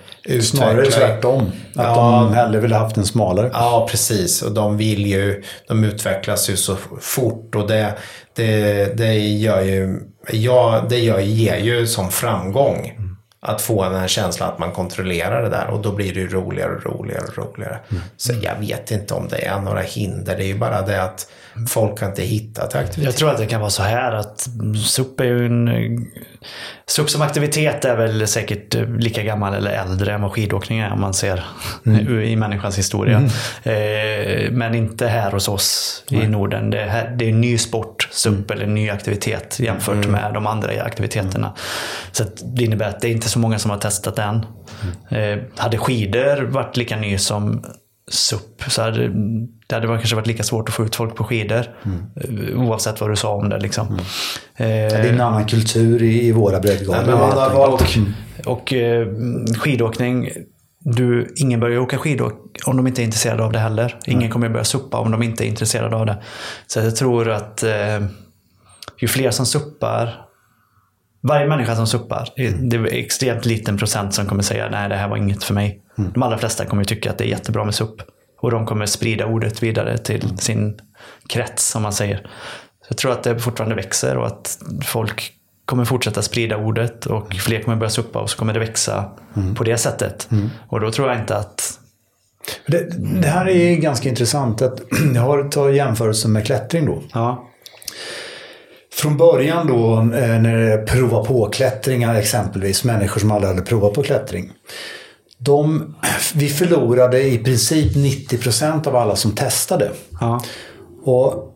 S2: Snarare
S3: utvecklar...
S2: tvärtom. Att
S3: Ja.
S2: de hellre ville haft en smalare.
S3: Ja, precis. Och de vill ju, de utvecklas ju så fort och det, det, det gör ju, ja, det gör, ger ju som framgång. Att få den här känslan att man kontrollerar det där och då blir det ju roligare och roligare och roligare. Så jag vet inte om det är några hinder. Det är ju bara det att folk kan inte hitta till aktivitet.
S1: Jag tror att det kan vara så här att SUP är ju en... SUP som aktivitet är väl säkert lika gammal eller äldre än vad skidåkning är om man ser *laughs* i människans historia. Eh, Men inte här hos oss i Norden. Det är, här, det är en ny sport, SUP, eller en ny aktivitet jämfört med de andra aktiviteterna. Så att det innebär att det är inte så många som har testat den. Eh, Hade skidor varit lika ny som SUP så hade det hade kanske varit lika svårt att få ut folk på skidor. eh, Oavsett vad du sa om det. Liksom.
S2: Det är en annan kultur i, i våra breddgrader.
S3: Har valt-
S1: Och, och eh, skidåkning, du, ingen börjar åka skidor om de inte är intresserade av det heller. Ingen kommer börja suppa om de inte är intresserade av det. Så jag tror att eh, ju fler som suppar, varje människa som suppar, det är extremt liten procent som kommer säga nej det här var inget för mig. De allra flesta kommer tycka att det är jättebra med supp. Och de kommer sprida ordet vidare till sin krets, som man säger. Så jag tror att det fortfarande växer och att folk kommer fortsätta sprida ordet och fler kommer börja suppa och så kommer det växa på det sättet. Och då tror jag inte att...
S2: Det, det här är ganska intressant. Att *clears throat* jag har tagit jämförelse med klättring då.
S1: Ja,
S2: Från början då eh, när det prova på-klättringar exempelvis, människor som aldrig hade provat på klättring. De, vi förlorade i princip 90% av alla som testade.
S1: ja,
S2: Och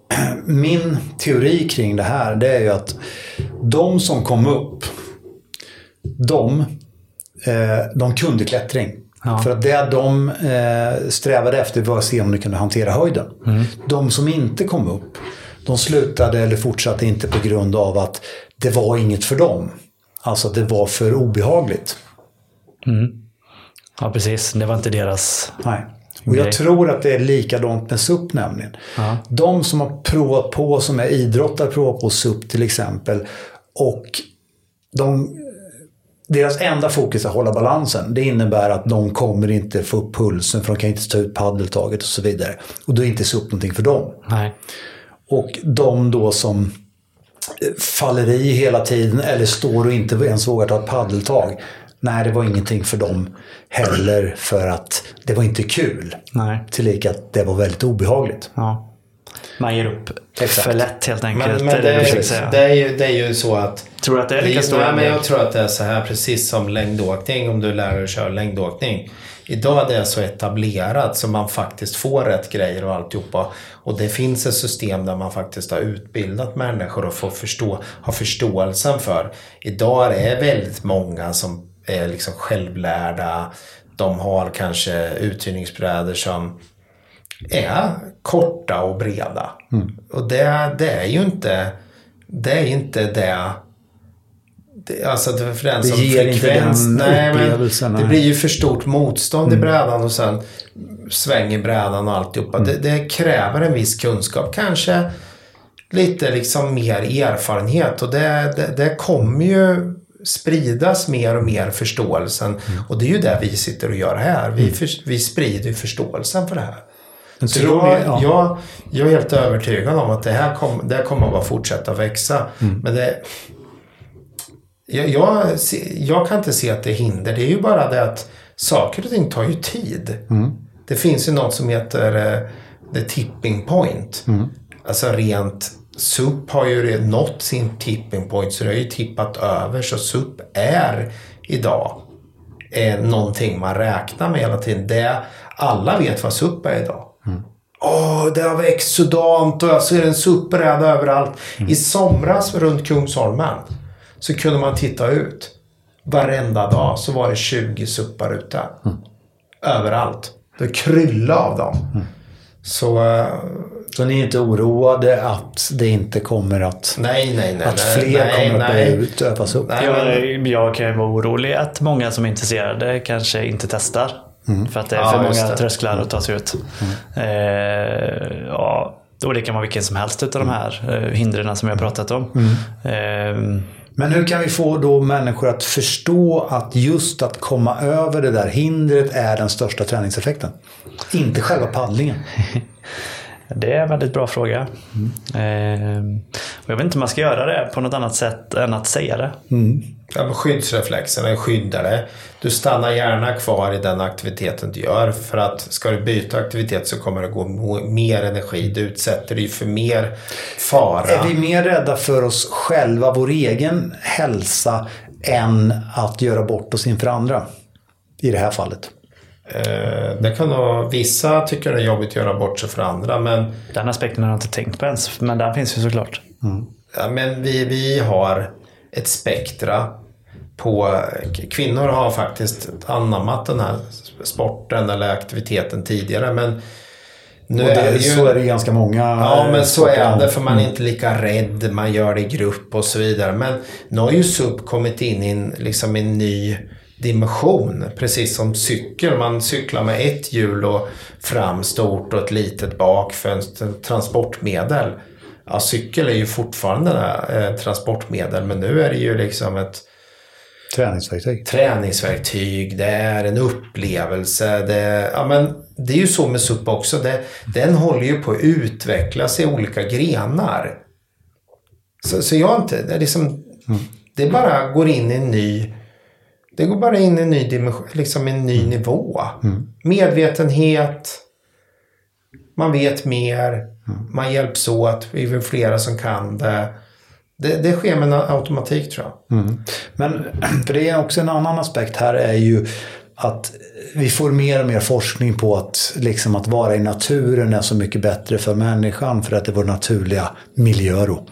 S2: min teori kring det här det är ju att de som kom upp, de, eh, de kunde klättring.
S1: Ja.
S2: För att det de eh, strävade efter var att se om de kunde hantera höjden. De som inte kom upp, de slutade eller fortsatte inte på grund av att det var inget för dem. Alltså att det var för obehagligt.
S1: Ja, precis. Det var inte deras...
S2: Nej. Och jag tror att det är likadant med SUP nämligen.
S1: Ja.
S2: De som har provat på, som är idrottare, provat på SUP till exempel. Och de, deras enda fokus är att hålla balansen. Det innebär att de kommer inte få upp pulsen för de kan inte ta ut paddeltaget och så vidare. Och då är inte SUP någonting för dem.
S1: Nej.
S2: Och de då som faller i hela tiden eller står och inte ens vågar ta ett paddeltag. Nej, det var ingenting för dem heller för att det var inte kul.
S1: Nej.
S2: Tillika att det var väldigt obehagligt.
S1: Ja. Man ger upp
S2: Exakt.
S1: för lätt helt enkelt.
S3: Men, men
S1: är
S3: det,
S1: det
S3: är, det, är ju, det är ju så att
S1: Tror du att det är lika stor
S3: men jag tror att det är så här precis som längdåkning om du lär dig att köra längdåkning. Idag är det så etablerat så man faktiskt får rätt grejer och alltihopa. Och det finns ett system där man faktiskt har utbildat människor och får förstå, har förståelsen för. Idag är det väldigt många som är liksom självlärda. De har kanske uthyrningsbrädor som är korta och breda. Och det, det är ju inte det är inte det det, alltså det, för den
S2: Det
S3: som
S2: ger inte
S3: frekvens,
S2: den
S3: nej, men Det blir ju för stort motstånd i brädan och sen svänger brädan och alltihopa. Det, det kräver en viss kunskap. Kanske lite liksom mer erfarenhet och det, det, det kommer ju spridas mer och mer förståelsen. Och det är ju det vi sitter och gör här. Vi, för, vi sprider ju förståelsen för det här.
S2: Men
S3: Så
S2: tror
S3: jag,
S2: ja.
S3: jag, jag är helt övertygad om att det här, kom, det här kommer att bara fortsätta växa.
S2: Mm.
S3: Men det, jag, jag, jag kan inte se att det är hinder. Det är ju bara det att saker och ting tar ju tid.
S2: Mm.
S3: Det finns ju något som heter eh, the tipping point.
S2: Mm.
S3: Alltså rent SUP har ju nått sin tipping point så det har ju tippat över. Så SUP är idag eh, någonting man räknar med hela tiden. Det, alla vet vad SUP är idag. Åh, det har växt sådant och jag ser en SUP-bräda överallt. I somras runt Kungsholmen så kunde man titta ut. Varenda dag så var det 20 suppar ute. Överallt. Det kryllade av dem. Så eh,
S2: Så ni är inte oroade att det inte kommer att...
S3: nej, nej, nej.
S2: att fler
S3: nej,
S2: kommer att
S3: nej.
S2: börja utövas upp?
S3: Nej, men,
S1: Jag, jag kan ju vara orolig att många som är intresserade kanske inte testar. För att det är
S3: Ja,
S1: för många trösklar att ta sig ut. Eh, ja, och det kan vara vilken som helst av de här eh, hindren som har pratat om. Eh,
S2: Men hur kan vi få då människor att förstå att just att komma över det där hindret är den största träningseffekten? Inte själva paddlingen. *laughs*
S1: Det är en väldigt bra fråga. Eh, och jag vet inte om man ska göra det på något annat sätt än att säga det.
S3: Ja, men skyddsreflexerna är skyddade. Du stannar gärna kvar i den aktiviteten du gör. För att ska du byta aktivitet så kommer det gå mer energi. Du utsätter dig för mer fara.
S2: Är vi mer rädda för oss själva, vår egen hälsa, än att göra bort oss inför andra? I det här fallet.
S3: Eh, det kan nog, vissa tycker det är jobbigt att göra bort sig för andra. Men,
S1: Den aspekten har jag inte tänkt på ens, men den finns ju såklart.
S3: ja, men vi, vi har ett spektra. På, kvinnor har faktiskt anammat den här sporten eller aktiviteten tidigare. Men nu
S2: Och det,
S3: är det ju,
S2: så är det ganska många
S3: Ja, men så
S2: sporter.
S3: är det för man är inte lika rädd. Man gör det i grupp och så vidare. Men nu har ju SUP kommit in i en, liksom en ny dimension. Precis som cykel. Man cyklar med ett hjul och fram stort och ett litet bak för en transportmedel. Ja, cykel är ju fortfarande ett eh, transportmedel. Men nu är det ju liksom ett
S2: Träningsverktyg.
S3: träningsverktyg, det är en upplevelse. Det, ja, men det är ju så med SUP också. Det, den håller ju på att utvecklas i olika grenar. Så, så jag inte, det är liksom, det bara går in i en ny, det går bara in i en ny dimension, liksom en ny nivå. Medvetenhet, man vet mer, man hjälps åt, vi är flera som kan det. Det, det sker med en automatik tror jag.
S2: Men *clears throat* för det är också en annan aspekt här är ju att vi får mer och mer forskning på att, liksom att vara i naturen är så mycket bättre för människan för att det är vår naturliga miljö. Då.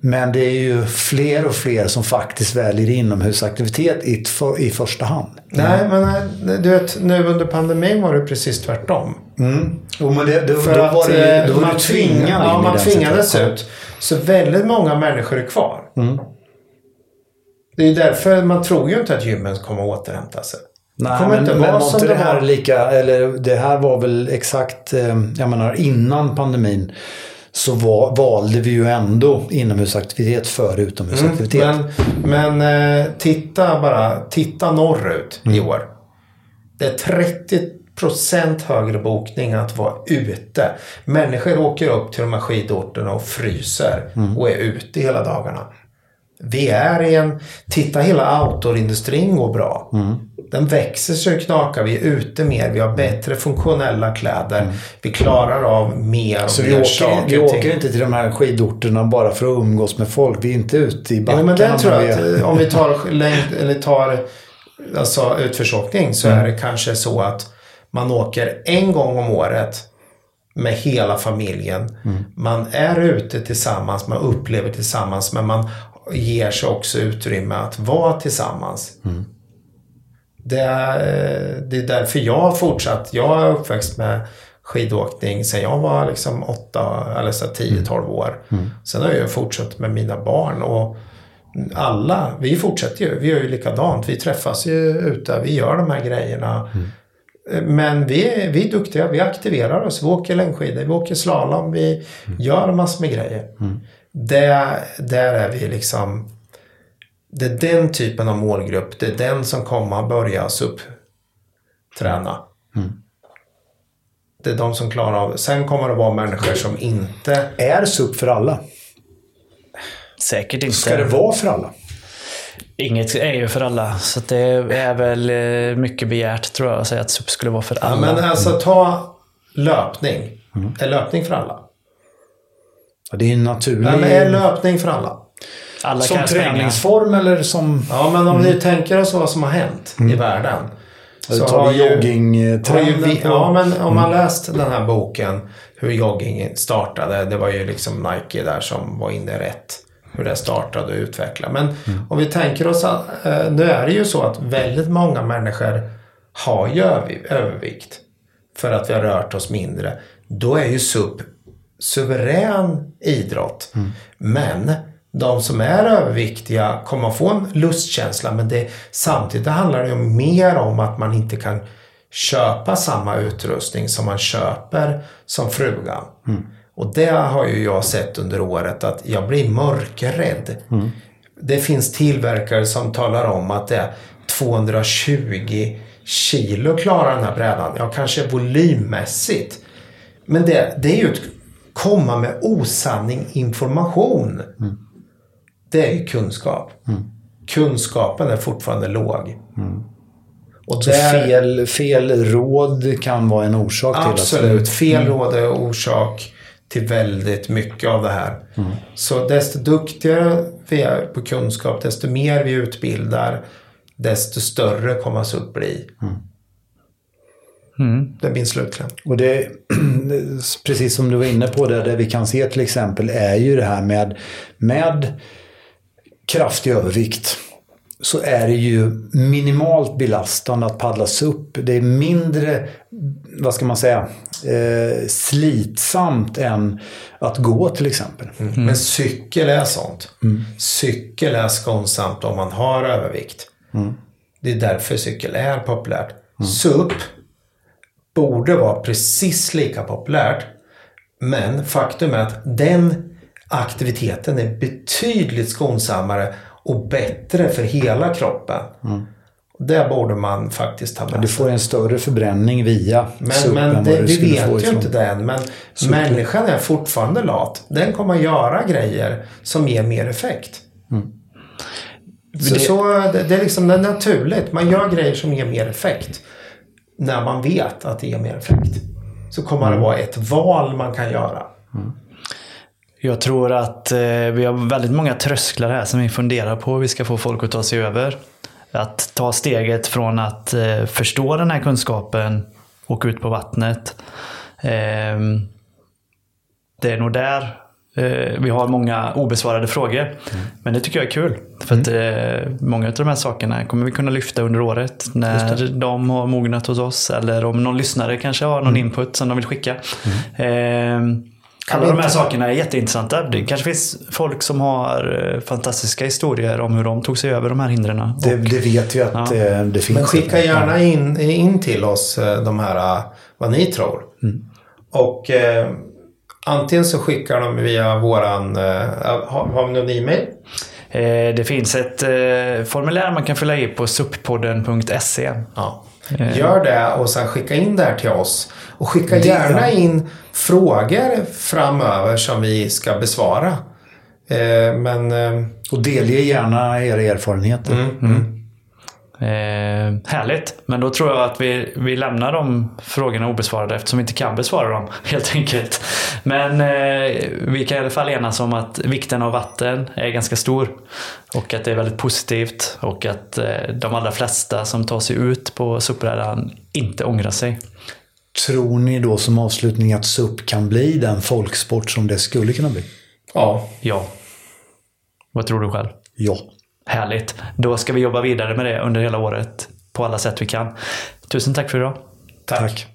S2: Men det är ju fler och fler som faktiskt väljer inomhusaktivitet i, i första hand.
S3: Nej, men nej, du vet, nu under pandemin var det precis tvärtom.
S2: Jo, men det, då,
S3: För
S2: då
S3: att
S2: var det,
S3: eh,
S2: då var
S3: man
S2: tvingad
S3: ja, man tvingades ut. Så väldigt många människor är kvar.
S2: Mm.
S3: Det är därför man tror ju inte att gymmen kommer att återhämta sig.
S2: Nej, men,
S3: inte
S2: men var inte det
S3: det
S2: här
S3: var.
S2: lika, eller det här var väl exakt, eh, jag menar innan pandemin så var, valde vi ju ändå inomhusaktivitet före utomhusaktivitet.
S3: Mm, Men, men eh, titta bara, titta norrut
S2: Mm.
S3: i år. Det är 30 procent högre bokning att vara ute. Människor åker upp till de här skidorterna och fryser
S2: Mm.
S3: och är ute hela dagarna. Vi är i en... Titta hela outdoorindustrin går bra. Den växer så det knakar. Vi är ute mer. Vi har bättre funktionella kläder. Vi klarar av mer och
S2: Så
S3: mer
S2: vi åker,
S3: saker.
S2: vi åker inte till de här skidorterna bara för att umgås med folk. Vi är inte ute i backarna.
S3: men det tror jag att eh, om vi tar, *laughs* längd, eller tar alltså, utförsåkning så är det kanske så att man åker en gång om året med hela familjen. Man är ute tillsammans, man upplever tillsammans men man ger sig också utrymme att vara tillsammans. Det, är, det är därför jag har fortsatt. Jag är uppväxt med skidåkning sen jag var liksom 8 eller så 10-12 år. Sen har jag fortsatt med mina barn och alla, vi fortsätter ju. Vi gör ju likadant. Vi träffas ju ute, vi gör de här grejerna. Men vi vi är duktiga, vi aktiverar oss. Vi åker längdskidor, vi åker slalom, vi gör massor med grejer. Det, där är vi liksom... Det är den typen av målgrupp, det är den som kommer att börja SUP-träna. Det är de som klarar av Sen kommer det vara människor som inte...
S2: Är SUP för alla?
S1: Säkert inte.
S2: Ska det vara för alla?
S1: Inget är ju för alla. Så det är väl eh, mycket begärt tror jag att säga att SUP skulle vara för
S3: Ja,
S1: alla.
S3: men alltså ta löpning. Är löpning för alla?
S2: Ja, Det är en naturlig...
S3: Men är löpning för alla?
S1: Alla
S2: som träningsform eller som...
S3: Ja, men om ni tänker oss vad som har hänt i världen.
S2: Så tar
S3: har
S2: vi joggingtrenden på...
S3: Ja, men om man läst den här boken hur jogging startade. Det var ju liksom Nike där som var inne rätt. Hur det startade och utvecklade. Men om vi tänker oss att eh, nu är det ju så att väldigt många människor har ju över- övervikt. För att vi har rört oss mindre. Då är ju SUP suverän idrott. Men de som är överviktiga kommer att få en lustkänsla. Men det, samtidigt handlar det ju mer om att man inte kan köpa samma utrustning som man köper som frugan. Och det har ju jag sett under året att jag blir mörkrädd. Det finns tillverkare som talar om att det är 220 kilo klarar den här brädan. Ja, kanske volymmässigt. Men det, det är ju att komma med osanning information. Det är ju kunskap. Kunskapen är fortfarande låg. Och
S2: Så
S3: där-
S2: fel, fel råd kan vara en orsak till att...
S3: Absolut. Fel råd är orsak till väldigt mycket av det här. Så desto duktigare vi är på kunskap, desto mer vi utbildar, desto större kommer SUP bli. Det är min slutkläm.
S2: Och det, *clears throat* precis som du var inne på, det, det vi kan se till exempel är ju det här med, med kraftig övervikt. Så är det ju minimalt belastande att paddlas upp. Det är mindre, vad ska man säga, eh, slitsamt än att gå till exempel.
S3: Men cykel är sånt. Cykel är skonsamt om man har övervikt. Det är därför cykel är populärt. SUP borde vara precis lika populärt. Men faktum är att den aktiviteten är betydligt skonsammare och bättre för hela kroppen. Det borde man faktiskt ta med
S2: Du
S3: sig.
S2: får en större förbränning via
S3: Men,
S2: SUP
S3: men det,
S2: du
S3: vi vet ju inte det än. Men människan är fortfarande lat. Den kommer att göra grejer som ger mer effekt. Så,
S1: Det-
S3: så det, det är liksom det är naturligt. Man gör grejer som ger mer effekt. När man vet att det ger mer effekt. Så kommer det vara ett val man kan göra.
S1: Jag tror att eh, vi har väldigt många trösklar här som vi funderar på hur vi ska få folk att ta sig över. Att ta steget från att eh, förstå den här kunskapen och ut på vattnet. Ehm, det är nog där eh, vi har många obesvarade frågor. Men det tycker jag är kul. För att eh, många av de här sakerna kommer vi kunna lyfta under året när de har mognat hos oss. Eller om någon lyssnare kanske har någon input som de vill skicka. Alla de här sakerna är jätteintressanta. Det kanske finns folk som har eh, fantastiska historier om hur de tog sig över de här hindren.
S2: Det, det vet vi att eh, det finns.
S3: Men skicka gärna in, in till oss eh, de här vad ni tror. Och eh, antingen så skickar de via våran... Eh, har, har vi någon e-mail?
S1: Eh, Det finns ett eh, formulär man kan fylla i på suppodden.se.
S3: Ja. Gör det och sen skicka in det här till oss. Och skicka gärna in frågor framöver som vi ska besvara. Eh, men... Eh,
S2: Och delge gärna era erfarenheter.
S1: Eh, härligt, men då tror jag att vi, vi lämnar de frågorna obesvarade eftersom vi inte kan besvara dem *laughs* helt enkelt. Men eh, vi kan i alla fall enas om att vikten av vatten är ganska stor och att det är väldigt positivt och att eh, de allra flesta som tar sig ut på SUP-rädan inte ångrar sig.
S2: Tror ni då som avslutning att SUP kan bli den folksport som det skulle kunna bli?
S3: ja.
S1: Ja. Vad tror du själv?
S2: Ja.
S1: Härligt. Då ska vi jobba vidare med det under hela året på alla sätt vi kan. Tusen tack för idag.
S3: tack.
S2: tack.